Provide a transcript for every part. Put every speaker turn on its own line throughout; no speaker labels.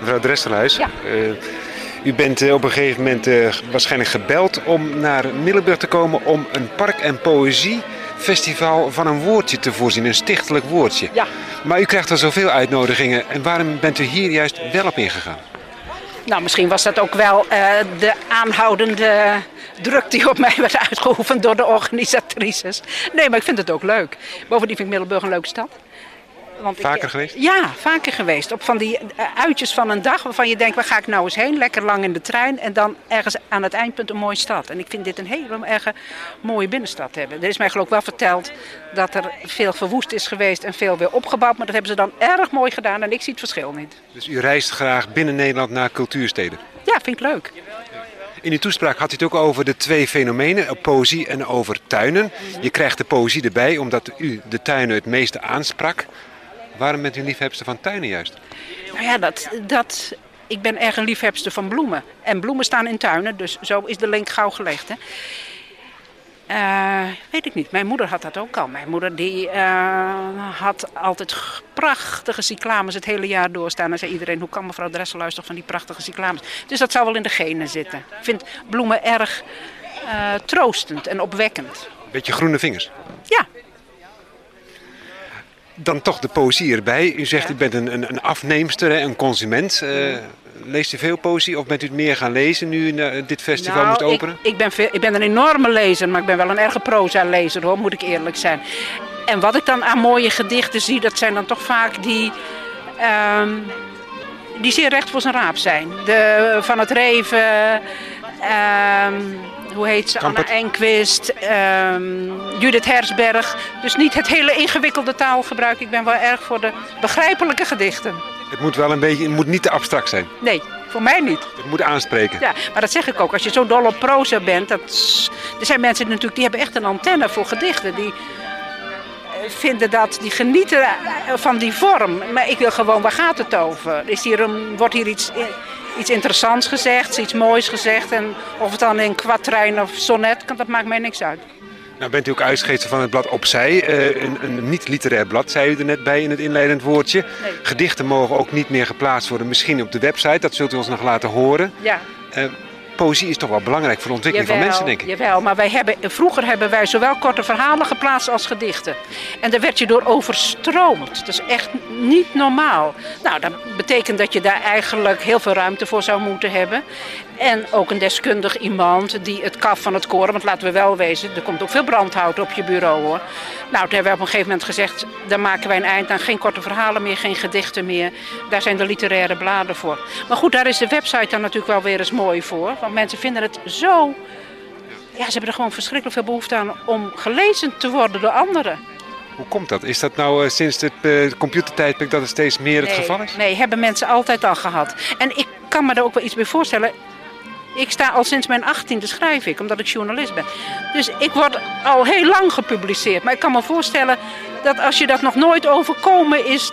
Mevrouw Dresselhuis,
Ja.
eh, u bent eh, op een gegeven moment eh, waarschijnlijk gebeld om naar Middelburg te komen om een park- en poëziefestival van een woordje te voorzien, een stichtelijk woordje.
Ja.
Maar u krijgt al zoveel uitnodigingen en waarom bent u hier juist wel op ingegaan?
Nou, misschien was dat ook wel de aanhoudende druk die op mij werd uitgeoefend door de organisatrices. Nee, maar ik vind het ook leuk. Bovendien vind ik Middelburg een leuke stad. Want ik-
Vaker geweest?
Ja, vaker geweest. Op van die eh, uitjes van een dag waarvan je denkt, waar ga ik nou eens heen? Lekker lang in de trein en dan ergens aan het eindpunt een mooie stad. En ik vind dit een hele erg mooie binnenstad hebben. Er is mij geloof ik wel verteld dat er veel verwoest is geweest en veel weer opgebouwd. Maar dat hebben ze dan erg mooi gedaan en ik zie het verschil niet.
Dus u reist graag binnen Nederland naar cultuursteden.
Ja, vind ik leuk.
In uw toespraak had u het ook over de twee fenomenen, eh, poëzie en over tuinen. Je krijgt de poëzie erbij omdat u de tuinen het meeste aansprak. Waarom bent u liefhebster van tuinen juist?
Nou ja, dat, dat, ik ben erg een liefhebster van bloemen. En bloemen staan in tuinen, dus zo is de link gauw gelegd. Hè. Eh, weet ik niet. Mijn moeder had dat ook al. Mijn moeder die, eh, had altijd prachtige cyclamen het hele jaar doorstaan. En zei iedereen, hoe kan mevrouw Dresselhuis toch van die prachtige cyclamen? Dus dat zou wel in de genen zitten. Ik vind bloemen erg eh, troostend en opwekkend.
Beetje groene vingers.
Ja,
Dan toch de poëzie erbij. U zegt u bent een, een, een afneemster, hè, een consument. Eh, leest u veel poëzie of bent u het meer gaan lezen nu eh, dit festival
Nou,
moest
ik-
openen?
Ik, ben veel, ik ben een enorme lezer, maar ik ben wel een erge proza-lezer hoor, moet ik eerlijk zijn. En wat ik dan aan mooie gedichten zie, dat zijn dan toch vaak die, ehm, die zeer recht voor zijn raap zijn. De, van het Reven, ehm, hoe heet ze,
Kampert.
Anna Enquist, ehm, Judith Hersberg. Dus niet het hele ingewikkelde taalgebruik. Ik ben wel erg voor de begrijpelijke gedichten.
Het moet wel een beetje, het moet niet te abstract zijn.
Nee, voor mij niet.
Het moet aanspreken.
Ja, maar dat zeg ik ook. Als je zo dol op proza bent, dat, er zijn mensen natuurlijk die hebben echt een antenne voor gedichten. Die eh, vinden dat, die genieten eh, van die vorm. Maar ik wil gewoon, waar gaat het over? Is hier een, wordt hier iets, iets interessants gezegd, iets moois gezegd? En of het dan in kwatrijn of sonnet, dat maakt mij niks uit.
Nou bent u ook uitgever van het blad Opzij, eh, een, een niet-literair blad, zei u er net bij in het inleidend woordje.
Nee.
Gedichten mogen ook niet meer geplaatst worden, misschien op de website, dat zult u ons nog laten horen.
Ja.
Poëzie is toch wel belangrijk voor de ontwikkeling van mensen, denk ik.
Jawel, maar wij hebben, vroeger hebben wij zowel korte verhalen geplaatst als gedichten. En daar werd je door overstroomd. Dat is echt niet normaal. Nou, dat betekent dat je daar eigenlijk heel veel ruimte voor zou moeten hebben. En ook een deskundig iemand die het kaf van het koren, want laten we wel wezen, er komt ook veel brandhout op je bureau hoor. Nou, toen hebben we op een gegeven moment gezegd, daar maken wij een eind aan. Geen korte verhalen meer, geen gedichten meer. Daar zijn de literaire bladen voor. Maar goed, daar is de website dan natuurlijk wel weer eens mooi voor. Want mensen vinden het zo ja, ze hebben er gewoon verschrikkelijk veel behoefte aan om gelezen te worden door anderen.
Hoe komt dat? Is dat nou eh, sinds het eh, computertijdperk dat het steeds meer het geval is?
Nee, hebben mensen altijd al gehad. En ik kan me er ook wel iets bij voorstellen. Ik sta al sinds mijn achttiende schrijf ik, omdat ik journalist ben. Dus ik word al heel lang gepubliceerd. Maar ik kan me voorstellen dat als je dat nog nooit overkomen is,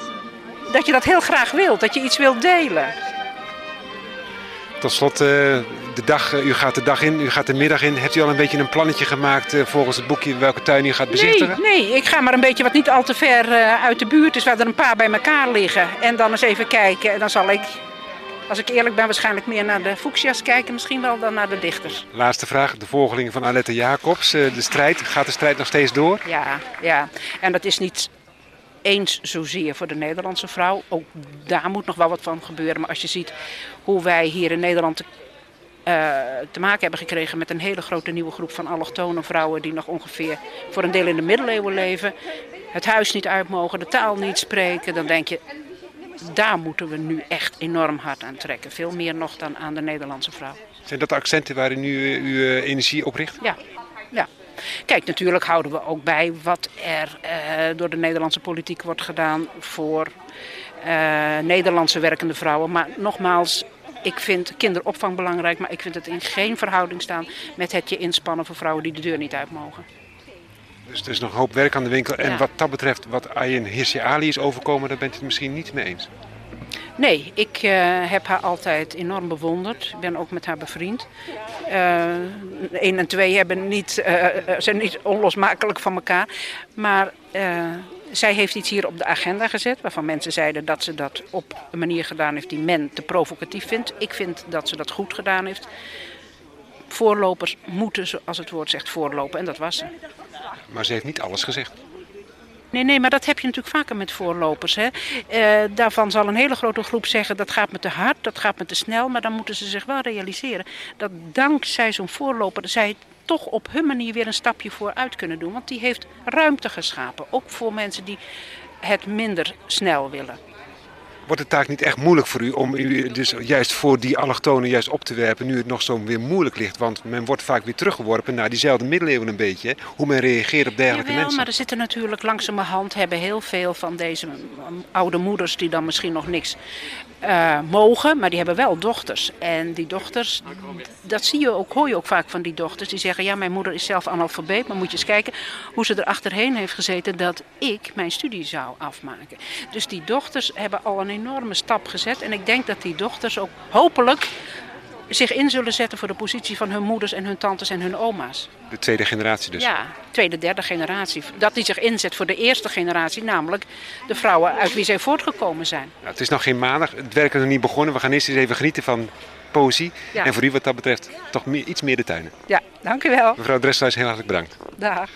dat je dat heel graag wilt. Dat je iets wilt delen.
Tot slot, eh, de dag, eh, u gaat de dag in, u gaat de middag in. Hebt u al een beetje een plannetje gemaakt eh, volgens het boekje welke tuin u gaat
Nee,
bezichtigen?
nee, ik ga maar een beetje wat niet al te ver uit de buurt is, waar er een paar bij elkaar liggen. En dan eens even kijken. En dan zal ik, als ik eerlijk ben, waarschijnlijk meer naar de fuchsia's kijken, misschien wel dan naar de dichters.
Laatste vraag, de volgeling van Alette Jacobs. de strijd, gaat de strijd nog steeds door?
Ja, ja. En dat is niet eens zozeer voor de Nederlandse vrouw. Ook daar moet nog wel wat van gebeuren. Maar als je ziet hoe wij hier in Nederland te, eh, te maken hebben gekregen met een hele grote nieuwe groep van allochtone vrouwen die nog ongeveer voor een deel in de middeleeuwen leven, het huis niet uit mogen, de taal niet spreken, dan denk je, daar moeten we nu echt enorm hard aan trekken. Veel meer nog dan aan de Nederlandse vrouw.
Zijn dat de accenten waar u nu eh, uw eh, energie op richt?
Ja, ja. Kijk, natuurlijk houden we ook bij wat er eh, door de Nederlandse politiek wordt gedaan voor eh, Nederlandse werkende vrouwen. Maar nogmaals, ik vind kinderopvang belangrijk, maar ik vind het in geen verhouding staan met het je inspannen voor vrouwen die de deur niet uit mogen.
Dus er is nog een hoop werk aan de winkel. En
Ja.
wat dat betreft, wat Ayen Hirsi Ali is overkomen, daar bent u het misschien niet mee eens.
Nee, ik eh, heb haar altijd enorm bewonderd. Ik ben ook met haar bevriend. Eh 1 en 2 hebben niet, eh, eh, zijn niet onlosmakelijk van elkaar. Maar eh, zij heeft iets hier op de agenda gezet waarvan mensen zeiden dat ze dat op een manier gedaan heeft die men te provocatief vindt. Ik vind dat ze dat goed gedaan heeft. Voorlopers moeten, zoals het woord zegt, voorlopen en dat was ze.
Maar ze heeft niet alles gezegd.
Nee, nee, maar dat heb je natuurlijk vaker met voorlopers. Hè. Eh, daarvan zal een hele grote groep zeggen dat gaat me te hard, dat gaat me te snel. Maar dan moeten ze zich wel realiseren dat dankzij zo'n voorloper zij toch op hun manier weer een stapje vooruit kunnen doen. Want die heeft ruimte geschapen, ook voor mensen die het minder snel willen.
Wordt de taak niet echt moeilijk voor u om u dus juist voor die allochtonen juist op te werpen, nu het nog zo weer moeilijk ligt? Want men wordt vaak weer teruggeworpen naar diezelfde middeleeuwen een beetje. Hoe men reageert op dergelijke
Jawel,
mensen.
maar er zitten natuurlijk langzamerhand hebben heel veel van deze oude moeders die dan misschien nog niks eh, mogen, maar die hebben wel dochters. En die dochters, dat zie je ook, hoor je ook vaak van die dochters, die zeggen: Ja, mijn moeder is zelf analfabeet, maar moet je eens kijken hoe ze er achterheen heeft gezeten dat ik mijn studie zou afmaken. Dus die dochters hebben al een enorme stap gezet. En ik denk dat die dochters ook hopelijk zich in zullen zetten voor de positie van hun moeders en hun tantes en hun oma's.
De tweede generatie dus.
Ja, tweede, derde generatie. Dat die zich inzet voor de eerste generatie, namelijk de vrouwen uit wie zij voortgekomen zijn.
Nou, het is nog geen maandag, het werk is nog niet begonnen. We gaan eerst eens even genieten van poëzie.
Ja.
En voor u wat dat betreft toch meer, iets meer de tuinen.
Ja, dank u wel.
Mevrouw Dresselaar, heel hartelijk bedankt.
Dag.